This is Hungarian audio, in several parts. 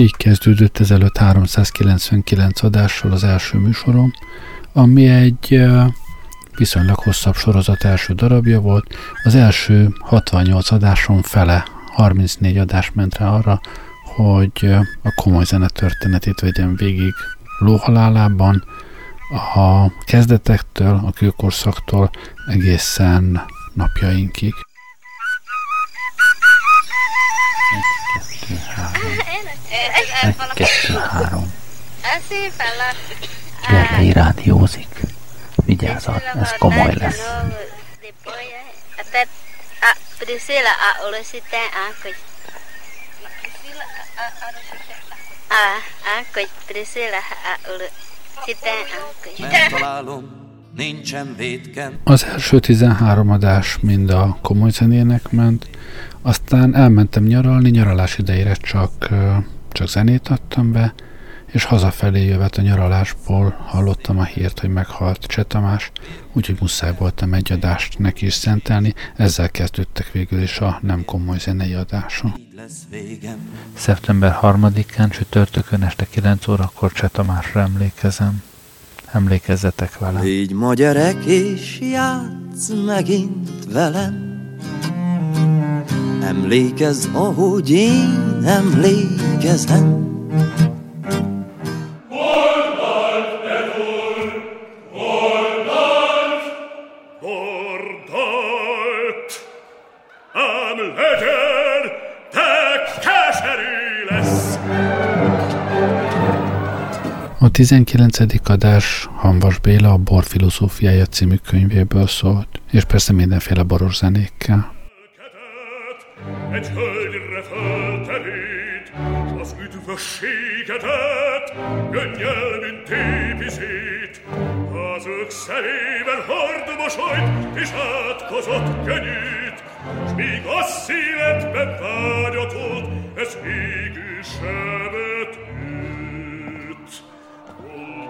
Így kezdődött ezelőtt 399 adással az első műsorom, ami egy viszonylag hosszabb sorozat első darabja volt. Az első 68 adáson fele, 34 adás ment rá arra, hogy a komoly zene történetét vegyem végig lóhalálában, a kezdetektől, a kőkorszaktól egészen napjainkig. Egy, kettő, három. Gerlei rádiózik. Vigyázzat, ez komoly lesz. Priscila a olositen ákogy. A ákogy Priscila a olositen ákogy. nincsen védken. Az első 13 adás mind a komoly zenének ment, aztán elmentem nyaralni, nyaralás idejére csak, csak zenét adtam be, és hazafelé jövet a nyaralásból hallottam a hírt, hogy meghalt Cseh Tamás, úgyhogy muszáj voltam egy adást neki is szentelni, ezzel kezdődtek végül is a nem komoly zenei adása. Szeptember 3-án csütörtökön este 9 órakor Cseh Tamásra emlékezem. Emlékezzetek vele. Légy ma gyerek és játsz megint velem. Emlékezz, ahogy én emlékezem. A 19. adás Hanvas Béla a Bor filozófiája című könyvéből szólt, és persze mindenféle boros zenékkel. Egy hölgyre fölterít, az üdvösségedet, gönnyel, mint tépizét. Az ők szemében hord mosolyt, és átkozott könnyűt, s míg a szívedben vágyatott, ez égő sebet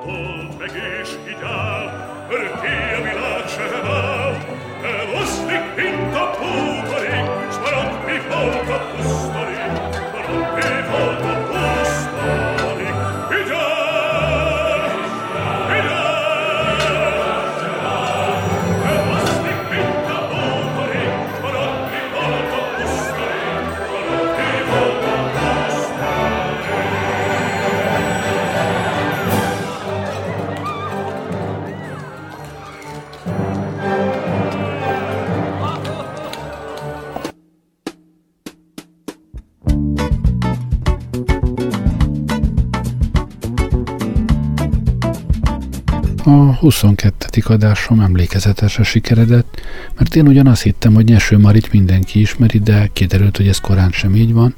Tolt meg és igyál, örökké a világ sem áll, eloszlik, mint a s Europa 22. adásom emlékezetesre sikeredett, mert én ugyan azt hittem, hogy Nyeső Marit mindenki ismeri, de kiderült, hogy ez korán sem így van.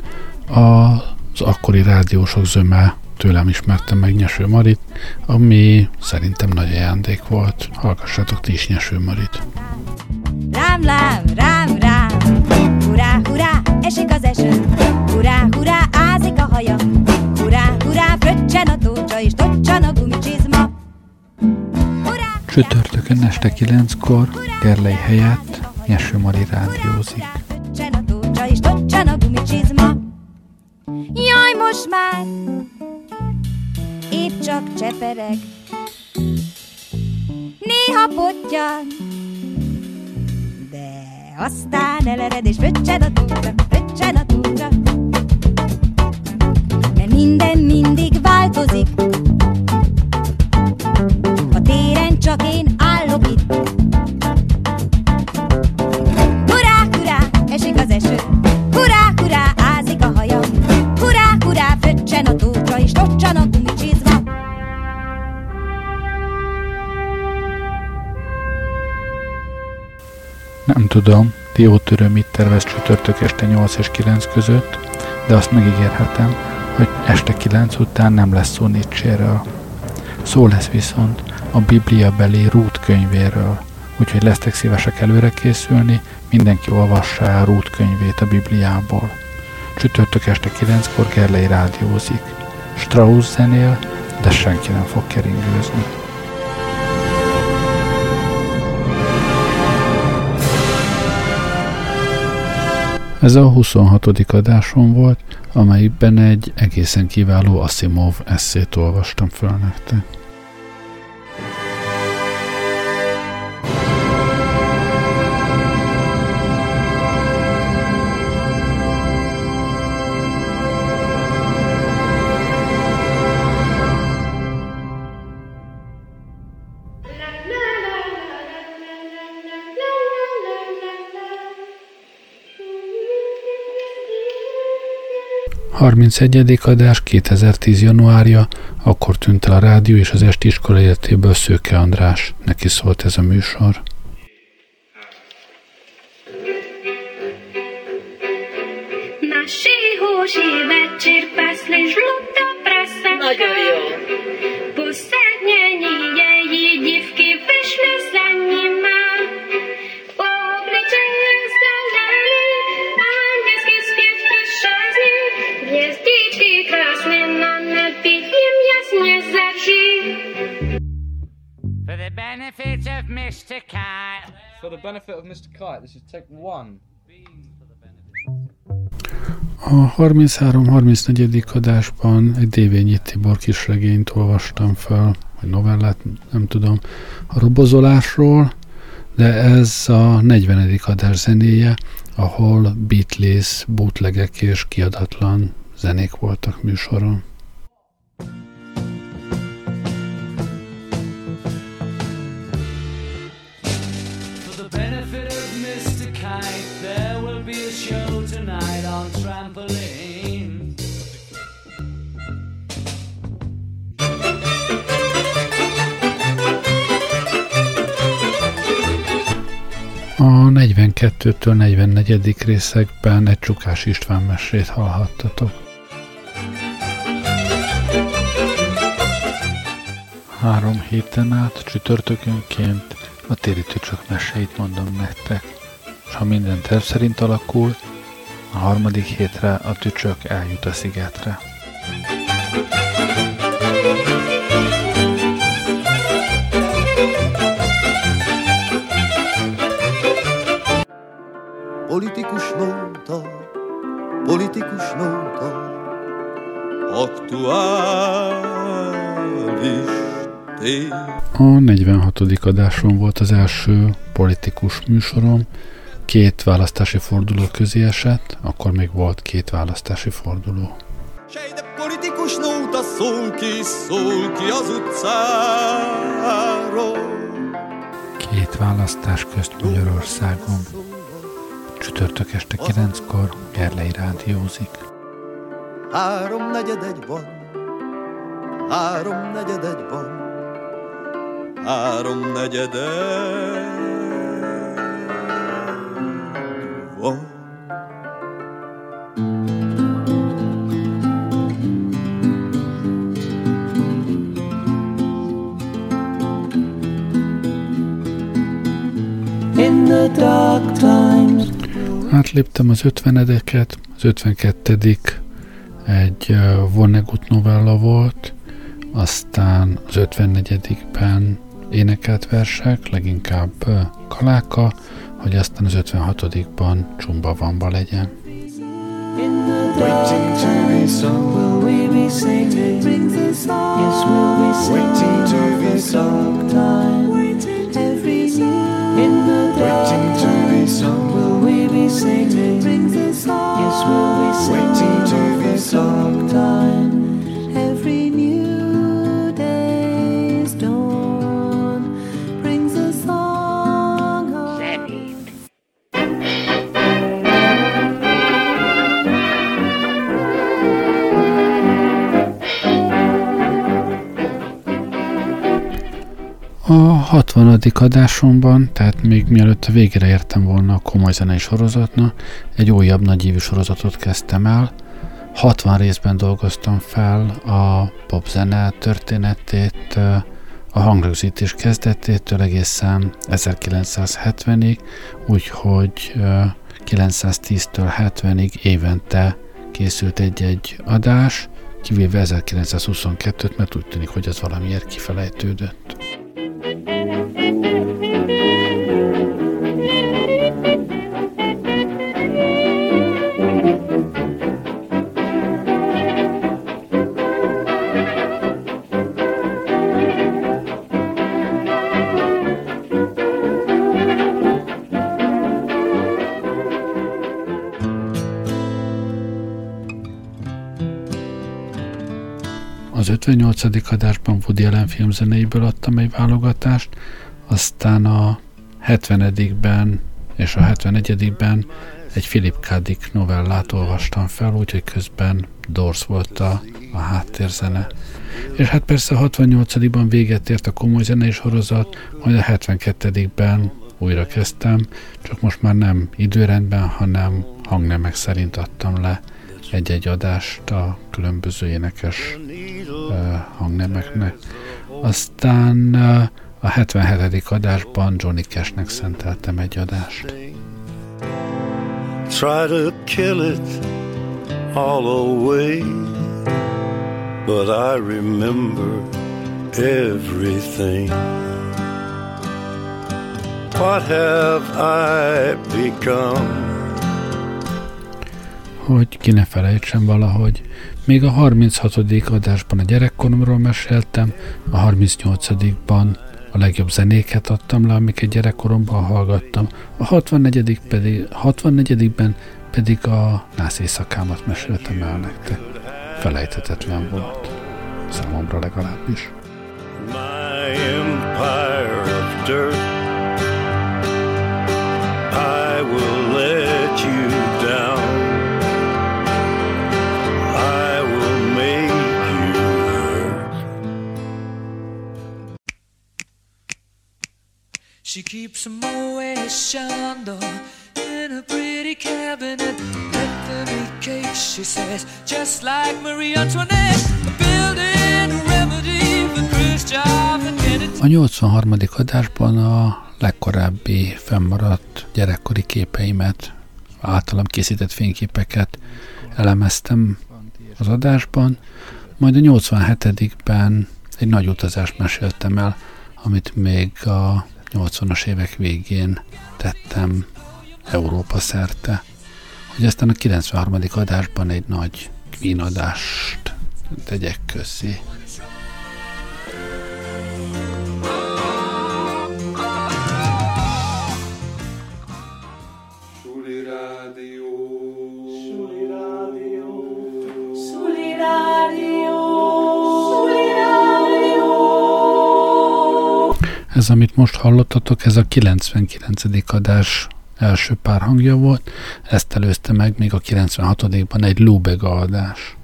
Az akkori rádiósok zöme tőlem ismertem meg Nyeső Marit, ami szerintem nagy ajándék volt. Hallgassátok ti is Nyeső Marit. Rám, rám, Csütörtökön este kilenckor Gerlei helyett Nyeső Mari rádiózik. Jaj, most már, épp csak csepereg, néha potyan, de aztán elered, és fröccsen a tócsa, fröccsen a tócsa. Mert minden mindig változik, csak én állok itt. Hurrá, hurrá, esik az eső, hurrá, hurrá, ázik a hajam, hurrá, hurrá, fröccsen a tócsa, és tocsan a gumicsizma. Nem tudom, Diótörő mit tervez csütörtök este 8 és 9 között, de azt megígérhetem, hogy este 9 után nem lesz szó Nietzséről. Szó lesz viszont a Biblia belé Rút könyvéről, úgyhogy lesztek szívesek előre készülni, mindenki olvassa el Rút könyvét a Bibliából. Csütörtök este 9-kor Gerlei rádiózik. Strauss zenél, de senki nem fog keringőzni. Ez a 26. adásom volt, amelyikben egy egészen kiváló Asimov eszét olvastam fel nektek. 31. adás 2010. januárja, akkor tűnt el a rádió és az esti iskola életéből Szőke András. Neki szólt ez a műsor. Benefit of Mr. Kite. For the benefit of Mr. Kite, this is take one. A 33-34. adásban egy Dévényi Tibor kisregényt olvastam fel, vagy novellát, nem tudom, a robozolásról, de ez a 40. adás zenéje, ahol Beatles, bootlegek és kiadatlan zenék voltak műsoron. A 42-től 44. részekben egy Csukás István mesét hallhattatok. Három héten át csütörtökönként a téri tücsök meseit mondom nektek, és ha minden terv szerint alakul, a harmadik hétre a tücsök eljut a szigetre. Politikus nóta, politikus nóta, aktuális tény. A 46. adáson volt az első politikus műsorom, két választási forduló közé esett, akkor még volt két választási forduló. de politikus nóta szól ki, szól ki az utcáról. Két választás közt Magyarországon. Csütörtök este kilenckor Gerlei rádiózik. Három negyed egy van, három negyed egy van, három negyed egy van. In the dark times átléptem az 50-edeket, az 52 egy Vonnegut novella volt, aztán az 54-ben énekelt versek, leginkább Kaláka, hogy aztán az 56-ban Csumba Vamba legyen. Waiting to be sung, will we be singing? Brings us all. Yes, we'll be singing. Waiting to be sung. Time. Waiting to be sung. In the dark. Waiting to be sung. Will we singing? Brings us all. Yes, we'll be singing. Waiting to be sung. Time. Every new day's dawn brings a song of. Oh. A 60. adásomban, tehát még mielőtt a végére értem volna a komoly zenei sorozatnak, egy újabb nagyívű sorozatot kezdtem el. 60 részben dolgoztam fel a popzene történetét, a hangrögzítés kezdetétől egészen 1970-ig, úgyhogy 910-től 70-ig évente készült egy-egy adás, kivéve 1922-t, mert úgy tűnik, hogy ez valamiért kifelejtődött. Az 58. adásban Woody Allen filmzeneiből adtam egy válogatást, aztán a 70-ben és a 71-ben egy Philip K. Dick novellát olvastam fel, úgyhogy közben Doors volt a, a háttérzene. És hát persze a 68-ban véget ért a komoly zenei sorozat, majd a 72-ben újra kezdtem, csak most már nem időrendben, hanem hangnemek szerint adtam le egy-egy adást a különböző énekes uh, hangnemeknek. Aztán uh, a 77. adásban Johnny Cashnek szenteltem egy adást. Try to kill it all away But I remember everything What have I become? Hogy ki ne felejtsem valahogy. Még a 36. adásban a gyerekkoromról meséltem, a 38-ban a legjobb zenéket adtam le, amiket gyerekkoromban hallgattam, a 64. pedig, 64-ben pedig a nász éjszakámat meséltem el nektek. Felejthetetlen volt. Számomra legalábbis. My empire of dirt I will let you down She keeps a Moet Chandon in a pretty cabinet Bethany cake, she says Just like Marie Antoinette Building a remedy for Khrushchev and Kennedy A 83. adásban a legkorábbi fennmaradt gyerekkori képeimet, általam készített fényképeket elemeztem az adásban, majd a 87-ben egy nagy utazást meséltem el, amit még a 80-as évek végén tettem Európa szerte, hogy aztán a 93. adásban egy nagy Queen adást tegyek közé. Ez, amit most hallottatok, ez a 99. adás első pár hangja volt, ezt előzte meg még a 96-ban egy Lubega adás.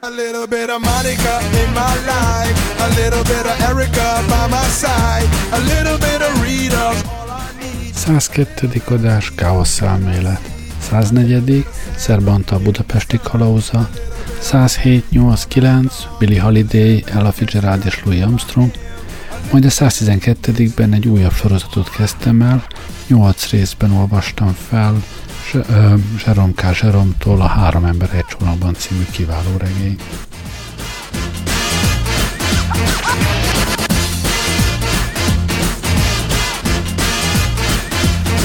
A little bit of Monica in my life, a little bit of Erica by my side, a little bit of Rita. 102. adás Káosz elmélet. 104. Szerbanta a Budapesti kalauza. 107, 8, 9 Billy Holiday, Ella Fitzgerald és Louis Armstrong. Majd a 112-ben egy újabb sorozatot kezdtem el, 8 részben olvastam fel Zserom K. Zseromtól a Három ember egy csónakban című kiváló regény.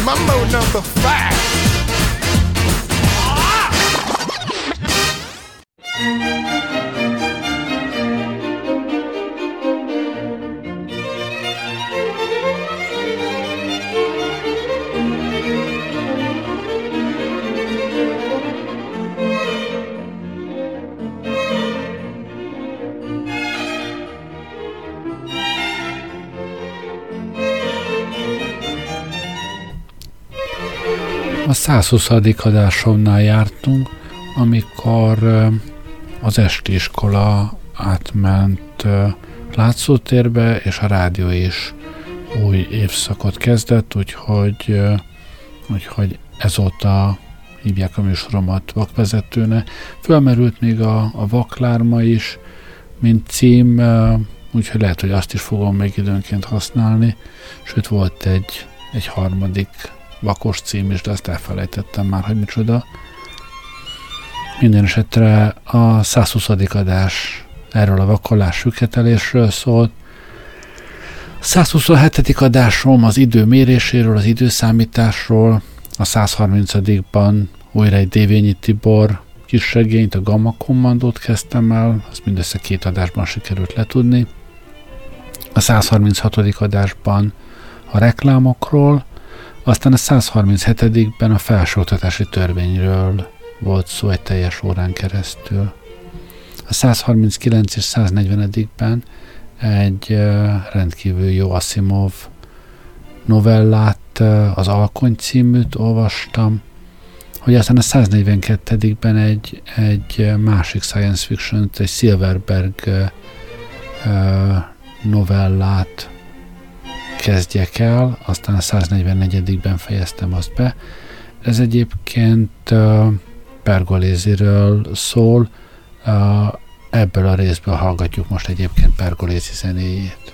Mambo number five. 120. adásomnál jártunk, amikor az estiskola átment látszótérbe, és a rádió is új évszakot kezdett, úgyhogy, úgyhogy ezóta hívják a műsoromat vakvezetőne. Fölmerült még a, a vaklárma is, mint cím, úgyhogy lehet, hogy azt is fogom még időnként használni. Sőt, volt egy, egy harmadik vakos cím is, de ezt elfelejtettem már, hogy micsoda. Minden esetre a 120. adás erről a vakolás süketelésről szólt. 127. adásom az idő méréséről, az időszámításról, a 130-ban újra egy Dévényi Tibor kis regényt, a Gamma Kommandót kezdtem el, azt mindössze két adásban sikerült letudni. A 136. adásban a reklámokról, aztán a 137-ben a felsőoktatási törvényről volt szó egy teljes órán keresztül. A A 139 és 140-ben egy rendkívül jó Asimov novellát, az Alkony címűt olvastam, hogy aztán a 142-ben egy, egy másik science fiction, egy Silverberg novellát kezdjek el, aztán a 144-ben fejeztem azt be. Ez egyébként Pergoléziről szól, ebből a részből hallgatjuk most egyébként Pergolézi zenéjét.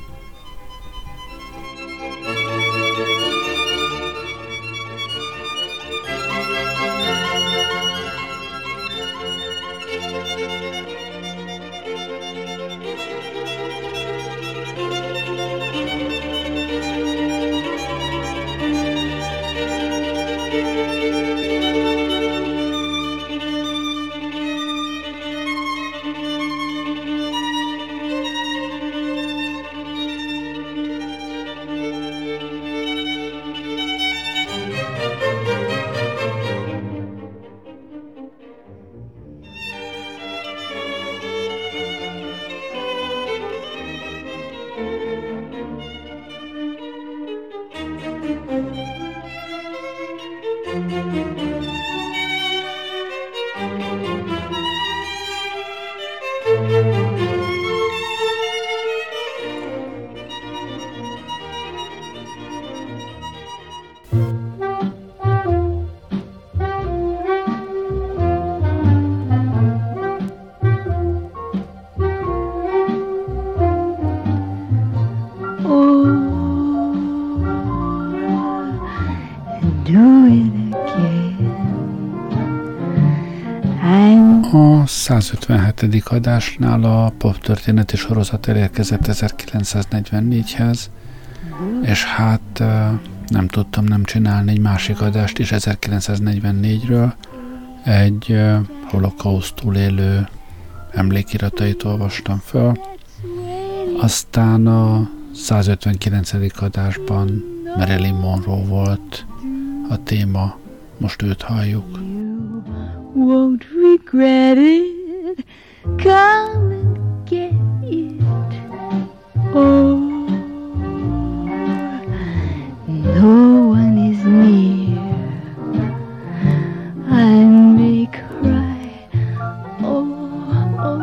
A 157. adásnál a pop történeti sorozat elérkezett 1944-hez, és hát nem tudtam nem csinálni egy másik adást is 1944-ről, egy holokauszt túlélő emlékiratait olvastam föl. Aztán a 159. adásban Marilyn Monroe volt a téma, most őt halljuk. Won't regret it. Come and get it. Oh, no one is near. I may cry. Oh, oh,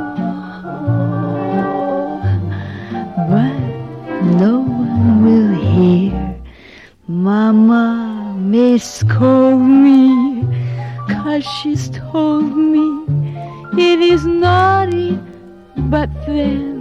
oh, but no one will hear. Mama may scold she's told me it is naughty, but then,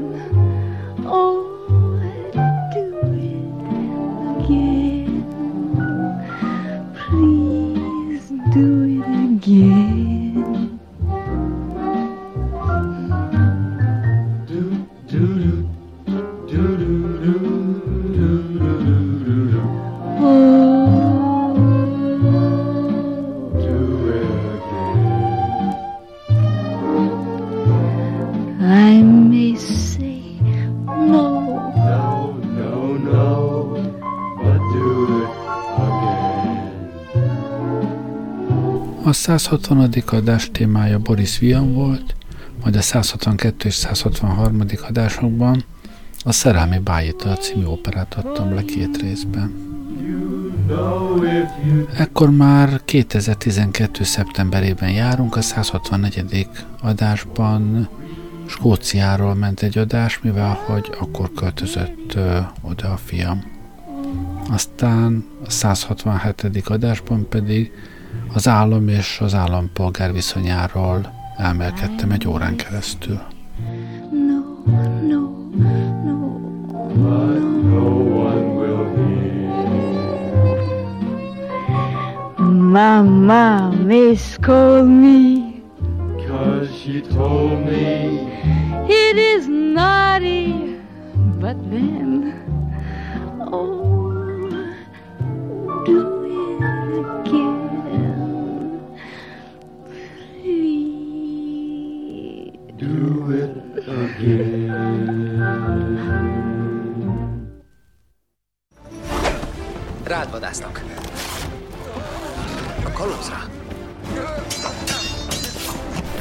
A 160. adás témája Boris Vian volt, majd a 162 és 163. adásokban a Szerelmi Bájita című operát adtam le két részben. Ekkor már 2012. szeptemberében járunk, a 164. adásban Skóciáról ment egy adás, mivel hogy akkor költözött ö, oda a fiam. Aztán a 167. adásban pedig az állam és az állampolgár viszonyáról elmelkedtem egy órán keresztül. Mama may scold me. Cause she told me. It is naughty But then Oh do Rád vadásznak. A kalózra.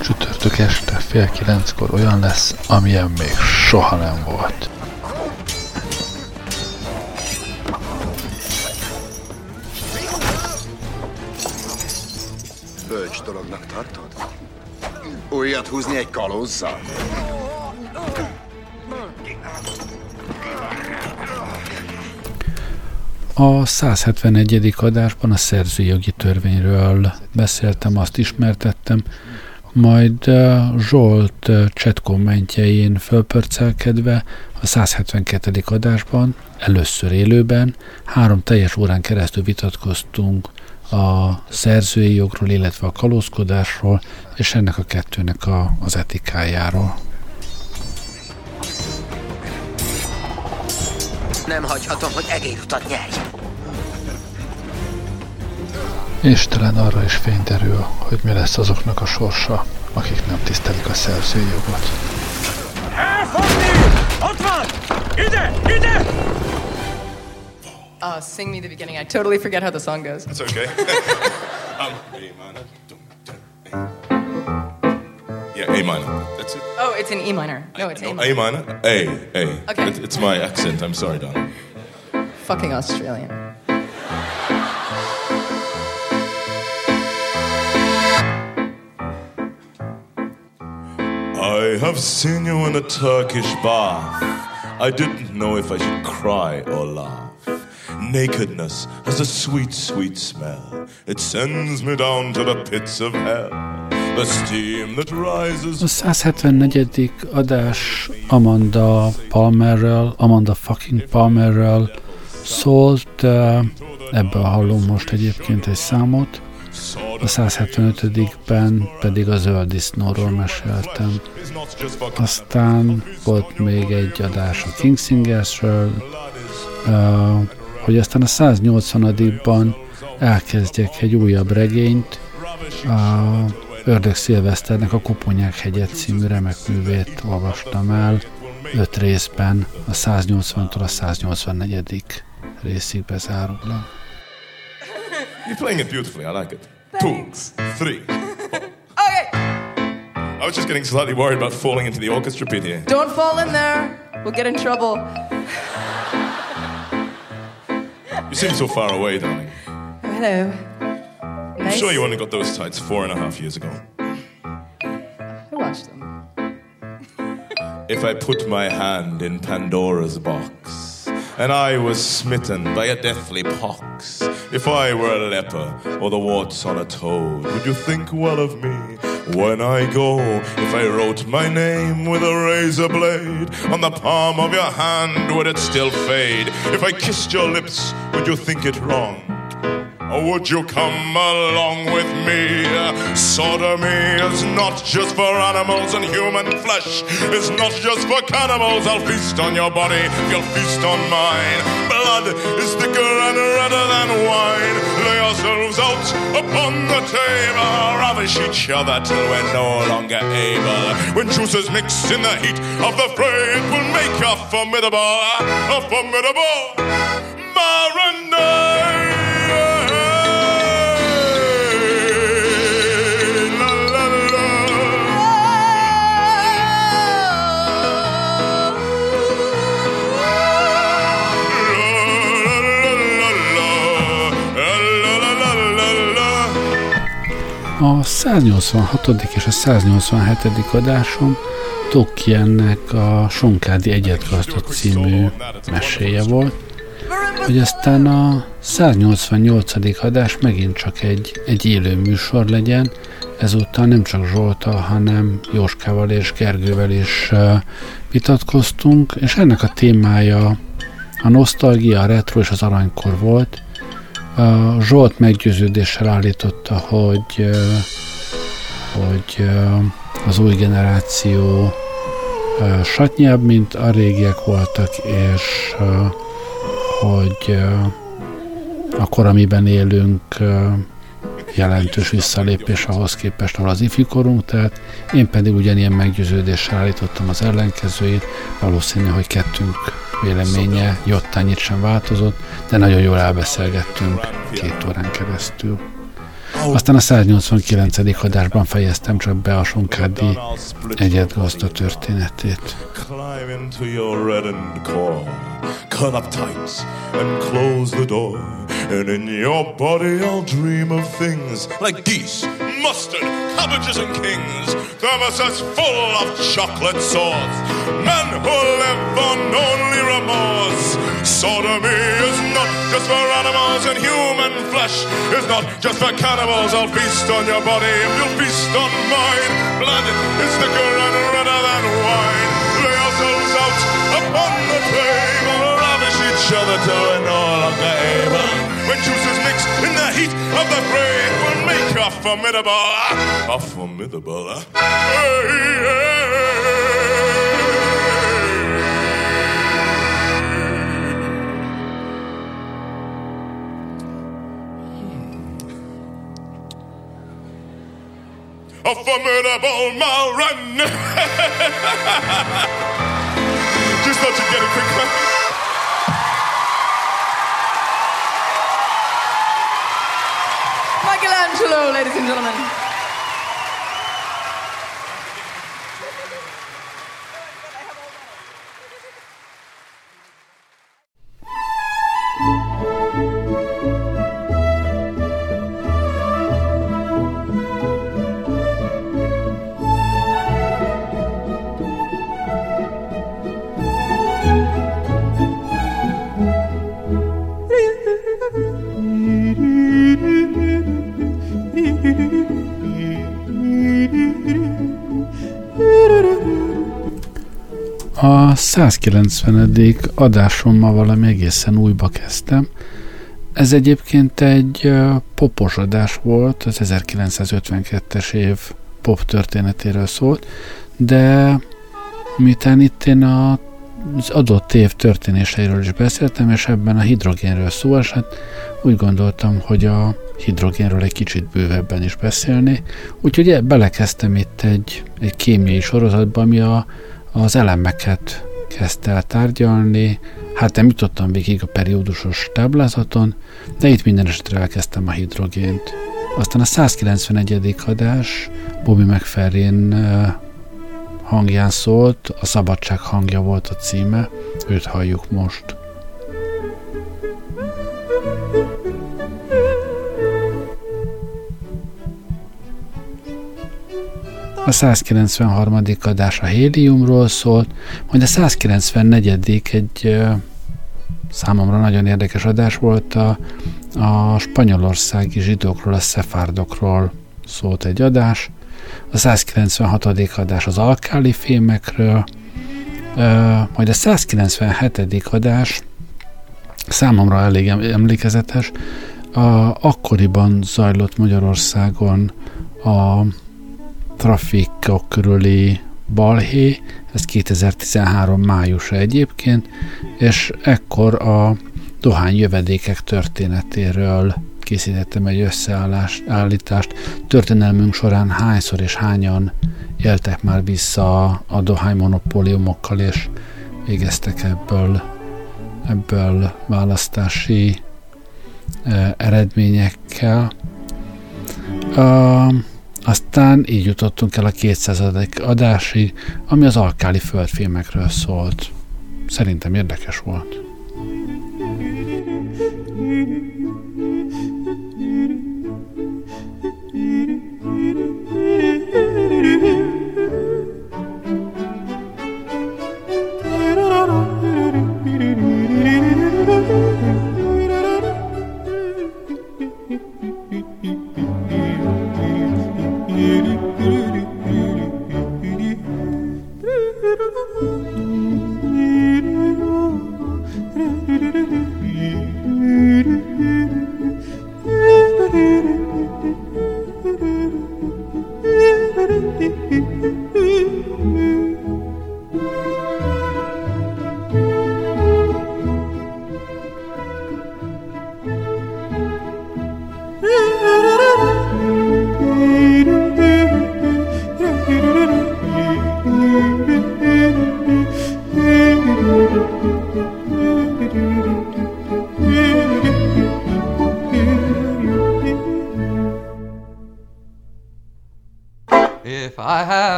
Csütörtök este fél kilenckor olyan lesz, amilyen még soha nem volt. Bölcs dolognak tartod? Újat húzni egy kalózzal? A 171. adásban a szerzői jogi törvényről beszéltem, azt ismertettem, majd Zsolt chat kommentjein fölpörcelkedve a 172. adásban, először élőben, három teljes órán keresztül vitatkoztunk a szerzői jogról, illetve a kalózkodásról, és ennek a kettőnek a, az etikájáról. Nem hagyhatom, hogy egérutat nyerj. És talán arra is fény derül, hogy mi lesz azoknak a sorsa, akik nem tisztelik a szerzői jogot. Elfogni! Ott van! Ide! Ide! Uh, sing me the beginning. I totally forget how the song goes. That's okay. um, minor. Yeah, A minor. That's it. Oh, it's an E minor. No, it's A A minor. minor. A. A. Okay. It- it's my accent. I'm sorry, darling. Fucking Australian. I have seen you in a Turkish bath. I didn't know if I should cry or laugh. Nakedness has a sweet, sweet smell. It sends me down to the pits of hell. A 174. adás Amanda Palmerrel, Amanda fucking Palmerrel szólt, eh, ebből hallunk most egyébként egy számot, a 175-ben pedig a zöld disznóról meséltem. Aztán volt még egy adás a King Singersről, eh, hogy aztán a 180-ban elkezdjek egy újabb regényt, Ördög Szilveszternek a Koponyák hegye című remek művét olvastam el öt részben, a 180-tól a 184. részig bezárólag. You're playing it beautifully. I like it. Two, three. Okay, I was just getting slightly worried about falling into the orchestra pit here. don't fall in there. We'll get in trouble. You seem so far away, darling. Hello. I'm sure you only got those tights four and a half years ago. I watched them. If I put my hand in Pandora's box, and I was smitten by a deathly pox, if I were a leper or the warts on a toad, would you think well of me when I go? If I wrote my name with a razor blade on the palm of your hand, would it still fade? If I kissed your lips, would you think it wrong? Or would you come along with me? Sodomy is not just for animals, and human flesh is not just for cannibals. I'll feast on your body, you'll feast on mine. Blood is thicker and redder than wine. Lay yourselves out upon the table, ravish each other till we're no longer able. When juices mix in the heat of the fray, it will make a formidable, a formidable marinade. A 186. és a 187. adásom Tolkiennek a Sonkádi Egyetgazda című meséje volt, hogy aztán a 188. adás megint csak egy, egy élő műsor legyen, ezúttal nem csak Zsoltal, hanem Jóskával és Gergővel is vitatkoztunk, és ennek a témája a nosztalgia, a retro és az aranykor volt. Uh, Zsolt meggyőződéssel állította, hogy, hogy az új generáció satnyább, mint a régiek voltak, és hogy uh, akkor, amiben élünk, jelentős visszalépés ahhoz képest, ahol az ifikorunk, tehát én pedig ugyanilyen meggyőződéssel állítottam az ellenkezőjét, valószínű, hogy kettünk véleménye jottányit sem változott, de nagyon jól elbeszélgettünk két órán keresztül. Aztán a 189. adásban fejeztem csak be a Sonkádi egyet gazda történetét. And in your body I'll dream of things like geese, mustard, cabbages and kings. Thermoses full of chocolate sauce. Men who live on only remorse. Sodomy is not just for animals and human flesh is not just for cannibals. I'll feast on your body if you'll feast on mine. Blood is thicker and redder than wine. Lay ourselves out upon the table, ravish each other till we're no longer able. When juices mix in the heat of the fray, will make a formidable, a formidable. Hey. a formidable Malren. Just thought you'd get a quick clap. Michelangelo, ladies and gentlemen. 190. adásommal valami egészen újba kezdtem. Ez egyébként egy popos adás volt, az 1952-es év pop történetéről szólt, de miután itt én a, az adott év történéseiről is beszéltem, és ebben a hidrogénről szó esett, úgy gondoltam, hogy a hidrogénről egy kicsit bővebben is beszélni, úgyhogy belekezdtem itt egy, egy kémiai sorozatba, ami a az elemeket kezdte el tárgyalni, hát nem jutottam végig a periódusos táblázaton, de itt minden esetre elkezdtem a hidrogént. Aztán a 191. adás Bobby McFerrin hangján szólt, a szabadság hangja volt a címe, őt halljuk most. A 193. adás a héliumról szólt, majd a 194. egy számomra nagyon érdekes adás volt a, a spanyolországi zsidókról, a szefárdokról szólt egy adás, a 196. adás az alkáli fémekről, majd a 197. adás számomra elég emlékezetes, a, akkoriban zajlott Magyarországon a trafikok körüli balhé, ez 2013 májusa egyébként, és ekkor a dohány jövedékek történetéről készítettem egy összeállítást. Történelmünk során hányszor és hányan éltek már vissza a dohány monopóliumokkal, és végeztek ebből, ebből választási eh, eredményekkel. Uh, aztán így jutottunk el a 200. adásig, ami az alkáli földfilmekről szólt. Szerintem érdekes volt. If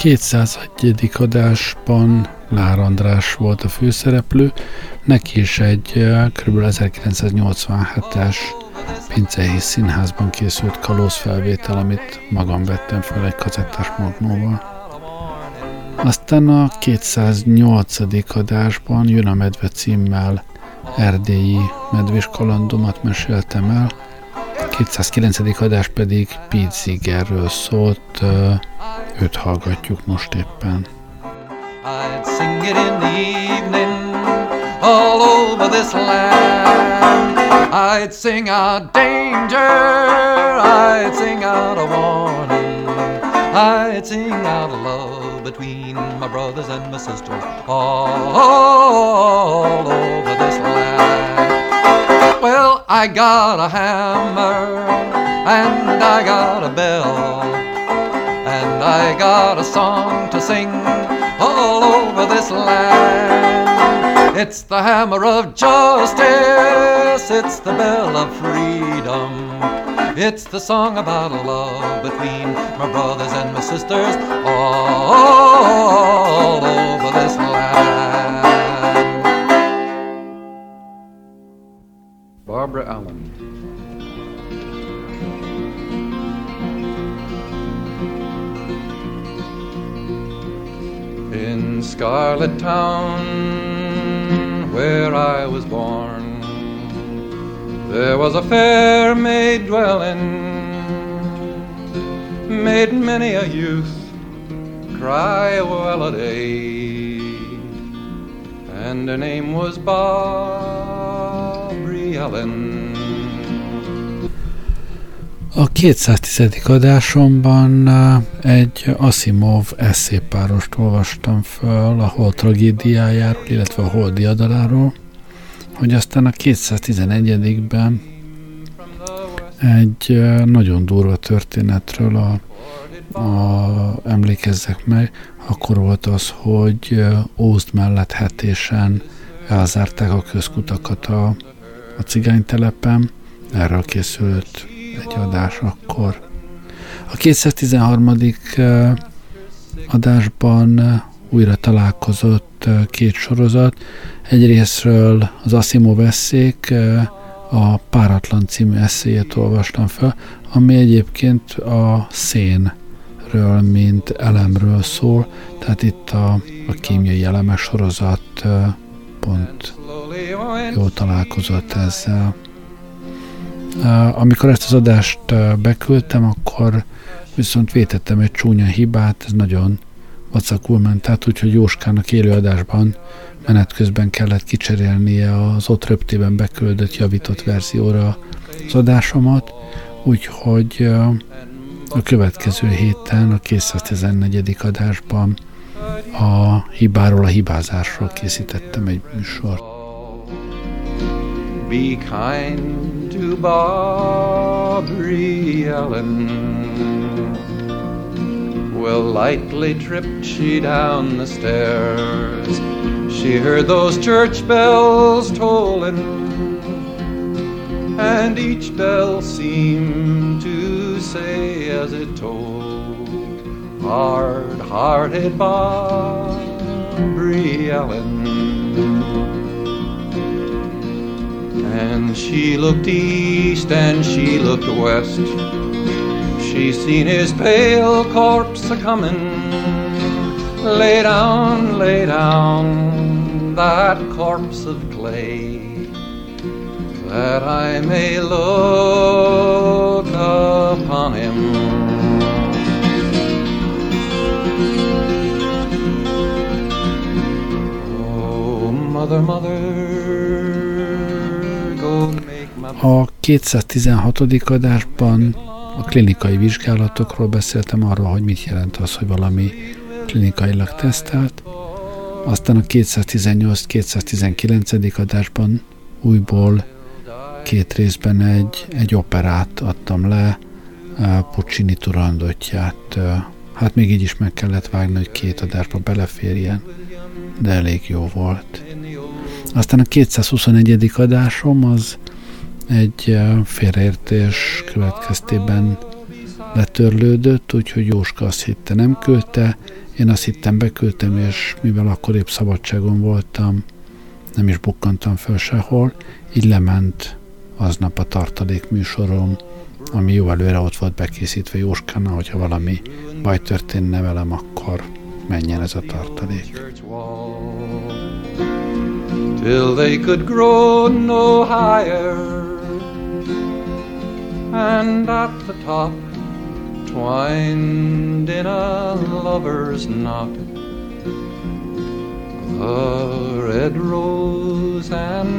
201. adásban Lár András volt a főszereplő, neki is egy kb. 1987-es Pincei Színházban készült kalózfelvétel, amit magam vettem fel egy kazettás magnóval. Aztán a 208. adásban Jön a medve címmel erdélyi medvés kalandomat meséltem el, 209. adás pedig Pete Zigerről szólt, őt hallgatjuk most éppen. I'd sing it in the evening all over this land. I'd sing out danger, I'd sing out a warning, I'd sing out love between my brothers and my sisters all over this land. Well, I got a hammer and I got a bell and I got a song to sing all over this land. It's the hammer of justice, it's the bell of freedom. It's the song about love between my brothers and my sisters all over this land. Barbara Allen. In Scarlet Town, where I was born, there was a fair maid dwelling, made many a youth cry well a day, and her name was Barbary Ellen. A 210. adásomban egy Asimov eszépárost olvastam föl a Hol tragédiájáról, illetve a Hol diadaláról, hogy aztán a 211-ben egy nagyon durva történetről a, a, emlékezzek meg, akkor volt az, hogy Ózd mellett hetésen elzárták a közkutakat a, a cigánytelepen, erről készült egy adás akkor. A 213. adásban újra találkozott két sorozat. Egyrésztről az Asimov eszék, a Páratlan című eszéjét olvastam fel, ami egyébként a szénről, mint elemről szól, tehát itt a, a kémiai elemes sorozat pont jól találkozott ezzel. Amikor ezt az adást beküldtem, akkor viszont vétettem egy csúnya hibát, ez nagyon vacakul ment át, úgyhogy Jóskának élőadásban menet közben kellett kicserélnie az ott röptében beküldött javított verzióra az adásomat, úgyhogy a következő héten, a 214. adásban a hibáról, a hibázásról készítettem egy műsort. Be kind to Barbary Ellen. Well, lightly tripped she down the stairs. She heard those church bells tolling, and each bell seemed to say as it told, Hard-hearted Barbary Ellen. And she looked east and she looked west. She seen his pale corpse a comin'. Lay down, lay down that corpse of clay, that I may look upon him. A 216. adásban a klinikai vizsgálatokról beszéltem arról, hogy mit jelent az, hogy valami klinikailag tesztelt. Aztán a 218-219. adásban újból két részben egy, egy operát adtam le, Puccini turandotját. Hát még így is meg kellett vágni, hogy két adásba beleférjen, de elég jó volt. Aztán a 221. adásom az egy félreértés következtében letörlődött, úgyhogy Jóska azt hitte nem küldte, én azt hittem beküldtem, és mivel akkor épp szabadságon voltam, nem is bukkantam föl sehol, így lement aznap a tartalék műsorom, ami jó előre ott volt bekészítve Jóskánál, hogyha valami baj történne velem, akkor menjen ez a tartalék. Till they could grow no higher And at the top twined in a lover's knot a red rose and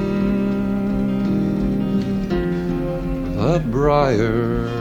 the briar.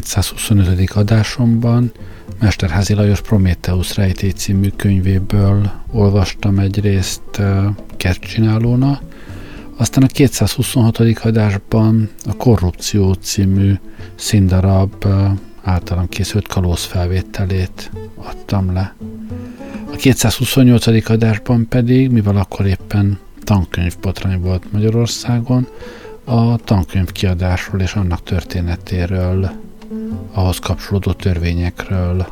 225. adásomban Mesterházi Lajos Prometheus rejtély című könyvéből olvastam egy részt kertcsinálóna, aztán a 226. adásban a Korrupció című színdarab általam készült kalóz felvételét adtam le. A 228. adásban pedig, mivel akkor éppen tankönyvbotrány volt Magyarországon, a tankönyv kiadásról és annak történetéről, ahhoz kapcsolódó törvényekről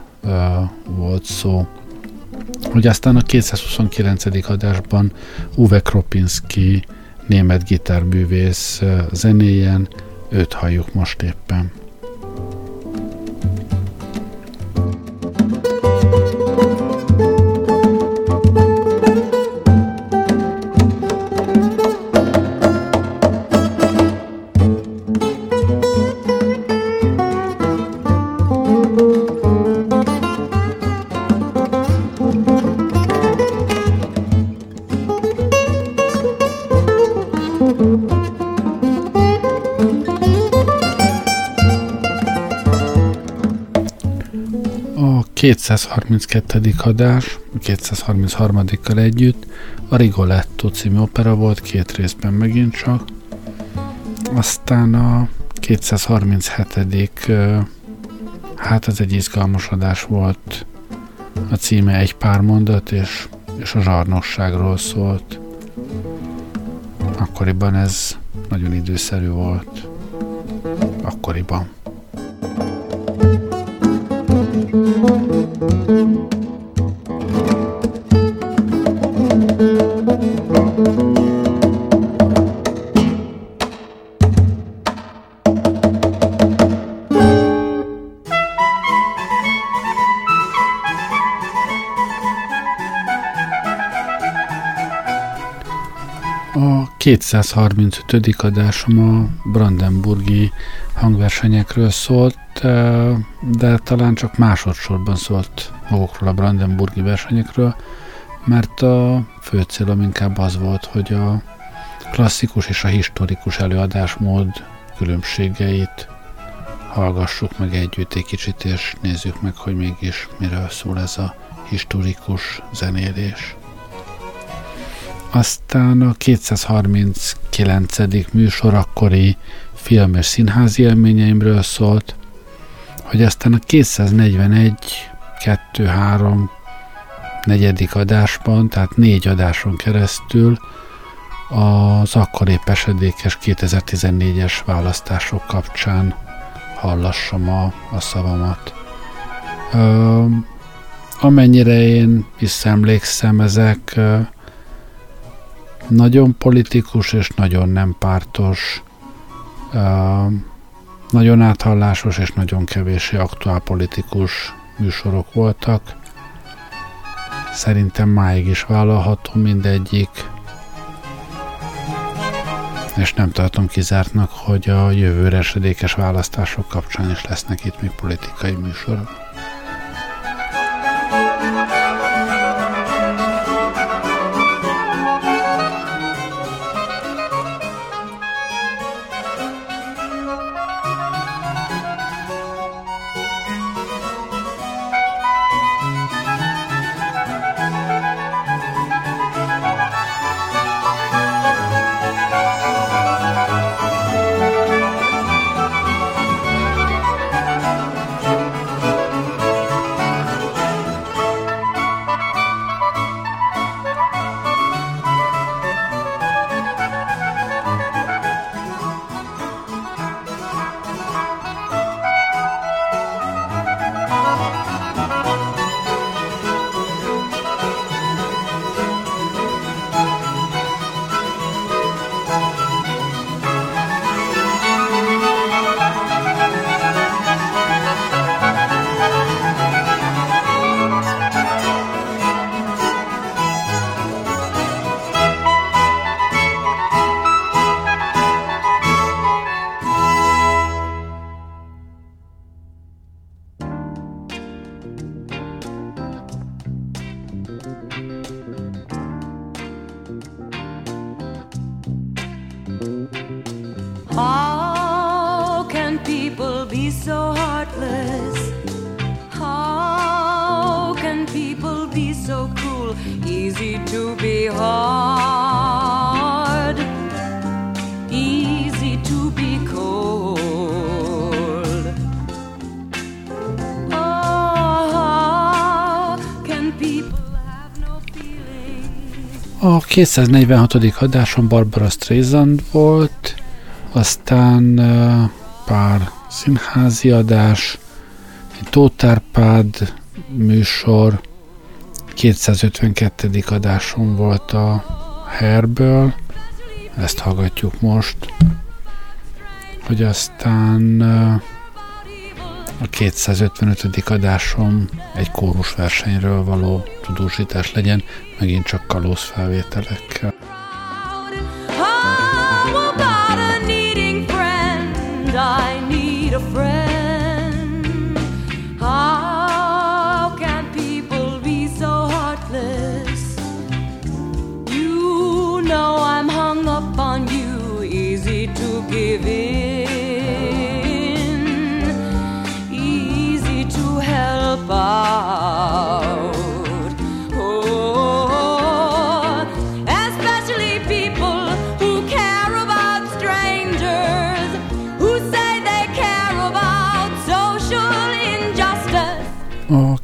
volt szó. Hogy aztán a 229. adásban Uwe Kropinski német gitárművész zenéjen, őt halljuk most éppen. 232. adás, a 233-kal együtt a Rigoletto című opera volt két részben megint csak. Aztán a 237. Hát ez egy izgalmas adás volt. A címe egy pár mondat, és, és a zsarnosságról szólt. Akkoriban ez nagyon időszerű volt. Akkoriban. 235. adásom a Brandenburgi hangversenyekről szólt, de talán csak másodszorban szólt magukról a Brandenburgi versenyekről, mert a fő célom inkább az volt, hogy a klasszikus és a historikus előadásmód különbségeit hallgassuk meg együtt egy kicsit, és nézzük meg, hogy mégis miről szól ez a historikus zenélés. Aztán a 239. műsor akkori film és színházi élményeimről szólt, hogy aztán a 241, 2, 3, negyedik adásban, tehát négy adáson keresztül az akkor épp esedékes 2014-es választások kapcsán hallassam a, a szavamat. Ö, amennyire én visszaemlékszem, ezek nagyon politikus és nagyon nem pártos Nagyon áthallásos és nagyon kevésé aktuálpolitikus műsorok voltak. Szerintem máig is vállalható mindegyik, és nem tartom kizártnak, hogy a jövőre esedékes választások kapcsán is lesznek itt még politikai műsorok. 246. adáson Barbara Streisand volt, aztán pár színházi adás, egy Tótárpád műsor, 252. adáson volt a Herből, ezt hallgatjuk most, hogy aztán a 255. adásom egy kórusversenyről való tudósítás legyen, megint csak kalóz felvételekkel. I need a friend.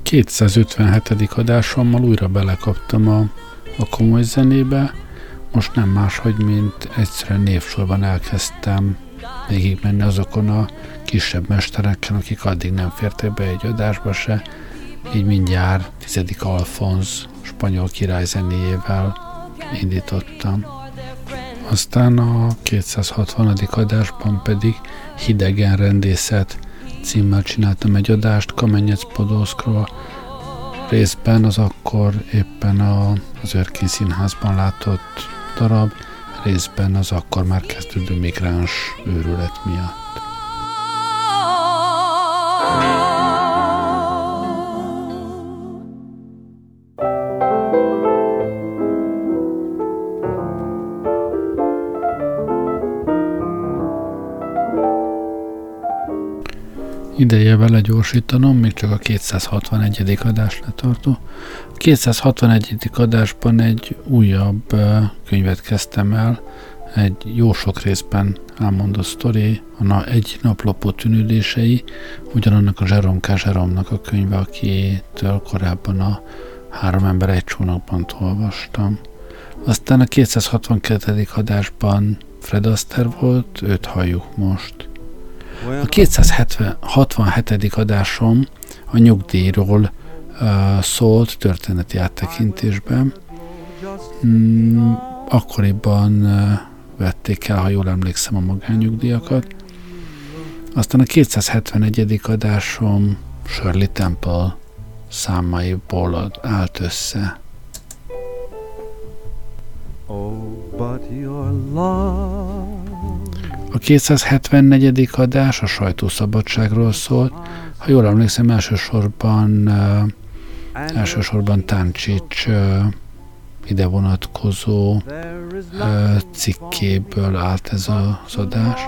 257. adásommal újra belekaptam a, a komoly zenébe, most nem máshogy, mint egyszerűen névsorban elkezdtem végigmenni azokon a kisebb mesterekkel, akik addig nem fértek be egy adásba se, így mindjárt tizedik Alfonz spanyol király zenéjével indítottam. Aztán a 260. adásban pedig Hidegen rendészet címmel csináltam egy adást Kamenyec Podolszkról, részben az akkor éppen a, az Örkény Színházban látott darab, részben az akkor már kezdődő migráns őrület miatt. Ideje vele gyorsítanom, még csak a 261. adás letartó. A 261. adásban egy újabb könyvet kezdtem el, egy jó sok részben elmondott sztori, a na, egy naplopó tűnődései, ugyanannak a Jerome K. Jerome-nak a könyve, akitől korábban a Három ember egy csónakban olvastam. Aztán a 262. adásban Fred Astaire volt, őt halljuk most. A 267. adásom a nyugdíjról uh, szólt történeti áttekintésben. Mm, akkoriban uh, vették el, ha jól emlékszem, a magányugdíjakat. Aztán a 271. adásom Shirley Temple számaiból állt össze. A 274. adás a sajtószabadságról szól. Ha jól emlékszem, elsősorban, uh, elsősorban Táncsics uh, ide vonatkozó uh, cikkéből állt ez az adás.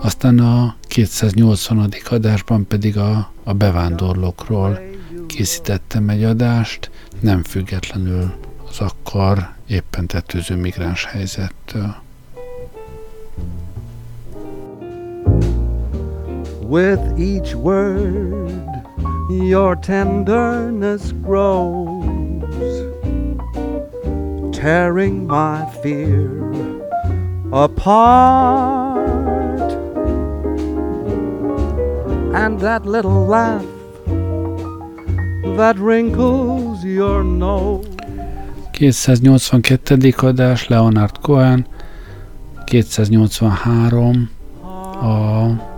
Aztán a 280. adásban pedig a, a bevándorlókról készítettem egy adást, nem függetlenül az akkor éppen tetőző migráns helyzettől. With each word your tenderness grows Tearing my fear apart And that little laugh that wrinkles your nose 282. adás Leonard Cohen, 283 a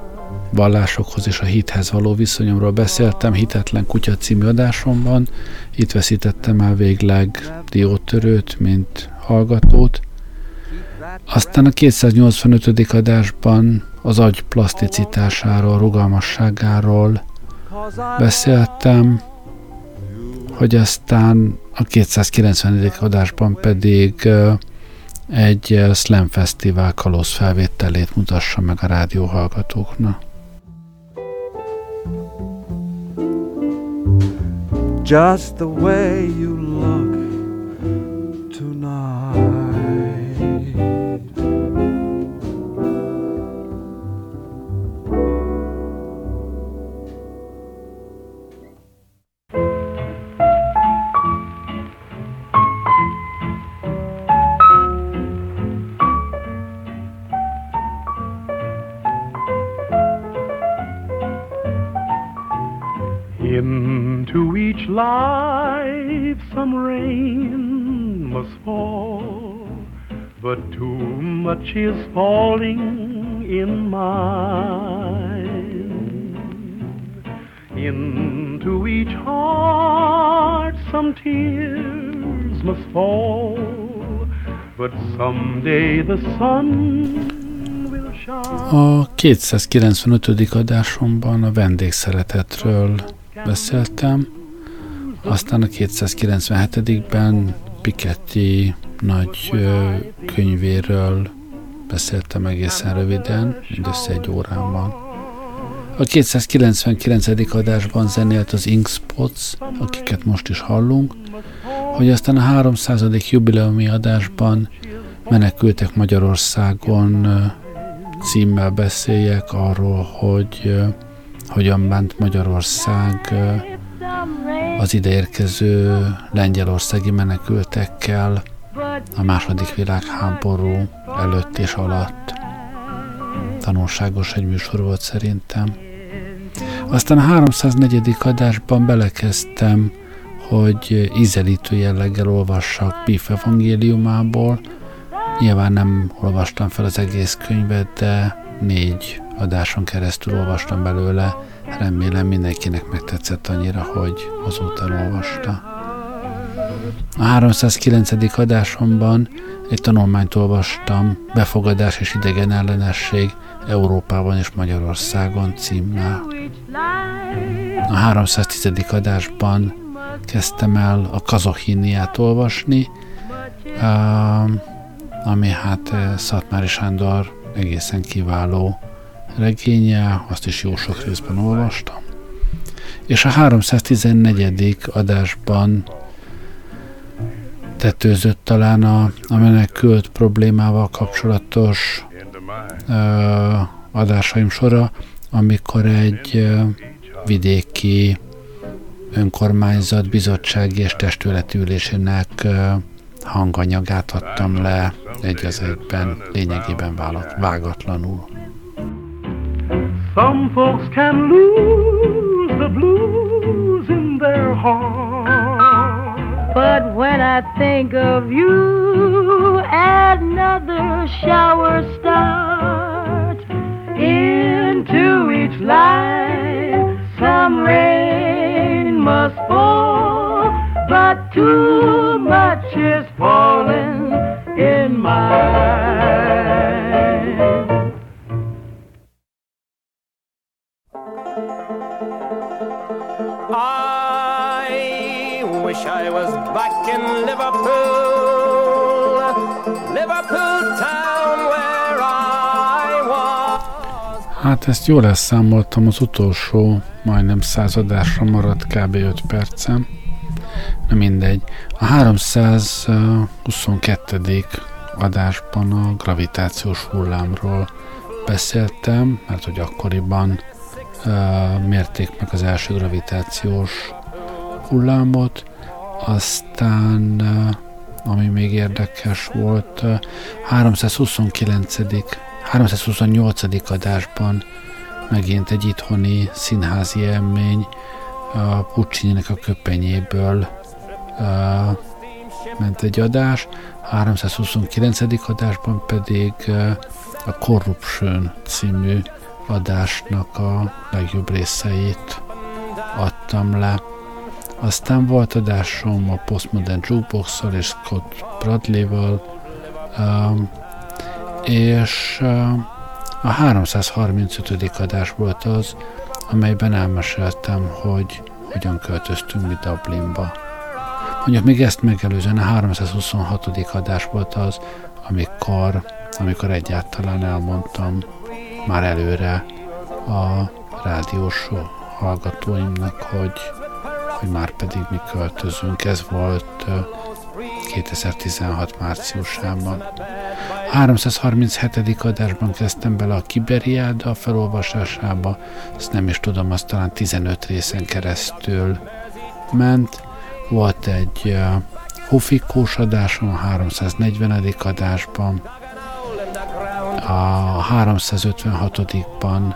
vallásokhoz és a hithez való viszonyomról beszéltem, Hitetlen Kutya című adásomban. Itt veszítettem el végleg diótörőt, mint hallgatót. Aztán a 285. adásban az agy plaszticitásáról, rugalmasságáról beszéltem, hogy aztán a 290. adásban pedig egy Slam Fesztivál kalóz felvételét mutassa meg a rádióhallgatóknak. Just the way you look life some rain must fall, but too much is falling in mine. Into each heart some tears must fall, but someday the sun A 295. adásomban a vendégszeretetről beszéltem, aztán a 297-ben Piketty nagy könyvéről beszéltem egészen röviden, mindössze egy órában. A 299. adásban zenélt az Inkspots, akiket most is hallunk, hogy aztán a 300. jubileumi adásban menekültek Magyarországon címmel beszéljek arról, hogy hogyan bánt Magyarország az ideérkező lengyelországi menekültekkel a második világháború előtt és alatt. Tanulságos egy műsor volt szerintem. Aztán a 304. adásban belekezdtem, hogy ízelítő jelleggel olvassak Pif evangéliumából. Nyilván nem olvastam fel az egész könyvet, de négy adáson keresztül olvastam belőle, remélem mindenkinek megtetszett annyira, hogy azóta olvasta. A 309. adásomban egy tanulmányt olvastam, Befogadás és idegen ellenesség Európában és Magyarországon címmel. A 310. adásban kezdtem el a kazohíniát olvasni, ami hát eh, Szatmári Sándor egészen kiváló regénye, azt is jó sok részben olvastam. És a 314. adásban tetőzött talán a, a menekült problémával kapcsolatos ö, adásaim sora, amikor egy ö, vidéki önkormányzat bizottsági és testületi ülésének ö, hanganyagát adtam le egy az egyben, lényegében vágatlanul. Some folks can lose the blues in their heart. But when I think of you, another shower starts into each slide, some rain must fall, but too much is falling Liverpool, Liverpool town where I was. Hát ezt jól elszámoltam, az utolsó majdnem századásra maradt kb. 5 percem. Na mindegy. A 322. adásban a gravitációs hullámról beszéltem, mert hogy akkoriban mérték meg az első gravitációs hullámot, aztán ami még érdekes volt, 329. 328. adásban megint egy itthoni színházi élmény a puccini a köpenyéből ment egy adás, 329. adásban pedig a Corruption című adásnak a legjobb részeit adtam le. Aztán volt adásom a Postmodern jukebox és Scott Bradley-val, um, és uh, a 335. adás volt az, amelyben elmeséltem, hogy hogyan költöztünk mi Dublinba. Mondjuk még ezt megelőzően a 326. adás volt az, amikor, amikor egyáltalán elmondtam már előre a rádiós hallgatóimnak, hogy, hogy már pedig mi költözünk. Ez volt 2016 márciusában. 337. adásban kezdtem bele a Kiberiáda felolvasásába, ezt nem is tudom, azt talán 15 részen keresztül ment. Volt egy uh, Hufikós adásom a 340. adásban, a 356-ban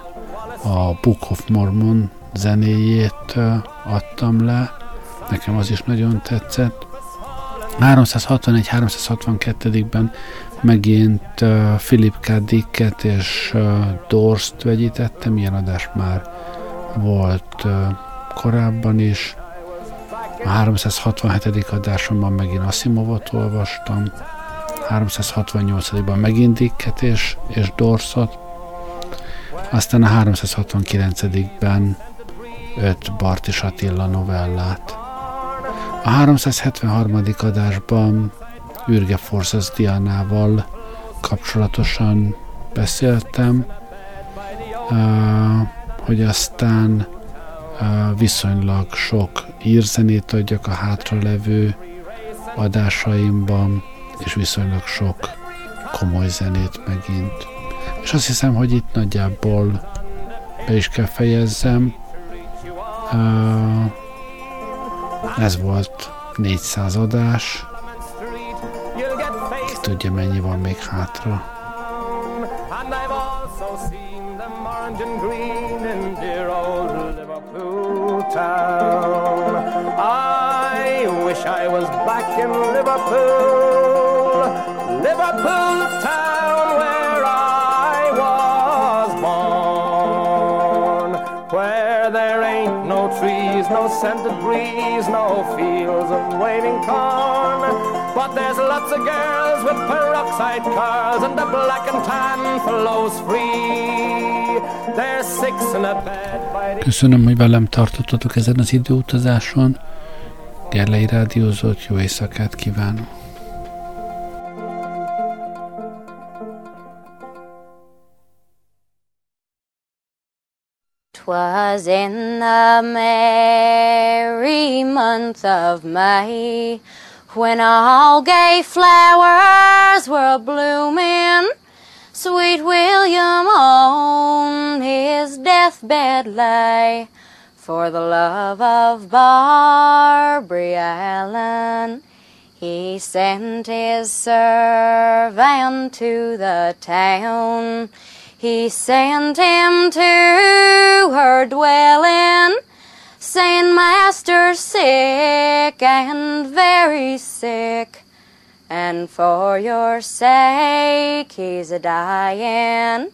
a Book of Mormon zenéjét adtam le, nekem az is nagyon tetszett. 361-362-ben megint uh, Philip K. Dicket és uh, Dorst vegyítettem, ilyen adás már volt korábban is. A 367. adásomban megint Asimovot olvastam, 368-ban megint Dicket és, és Dorsot, aztán a 369-ben öt Bartis Attila novellát. A 373. adásban Ürge Forces Dianával kapcsolatosan beszéltem, hogy aztán viszonylag sok írzenét adjak a hátralevő adásaimban, és viszonylag sok komoly zenét megint. És azt hiszem, hogy itt nagyjából be is kell fejezzem. Ez volt 400 adás. Ki tudja, mennyi van még hátra. I wish I was back in Liverpool. Liverpool scented breeze, no fields of waving corn, but there's lots of girls with peroxide cars and the black and tan flows free. There's six in a bed Köszönöm, hogy velem tartottatok ezen az időutazáson. Gerlei Rádiózott, jó éjszakát kívánok! 'Twas in the merry month of May, when all gay flowers were blooming. Sweet William on his deathbed lay, for the love of Barbary Allen. He sent his servant to the town he sent him to her dwelling, saying, Master sick and very sick, and for your sake he's a dying.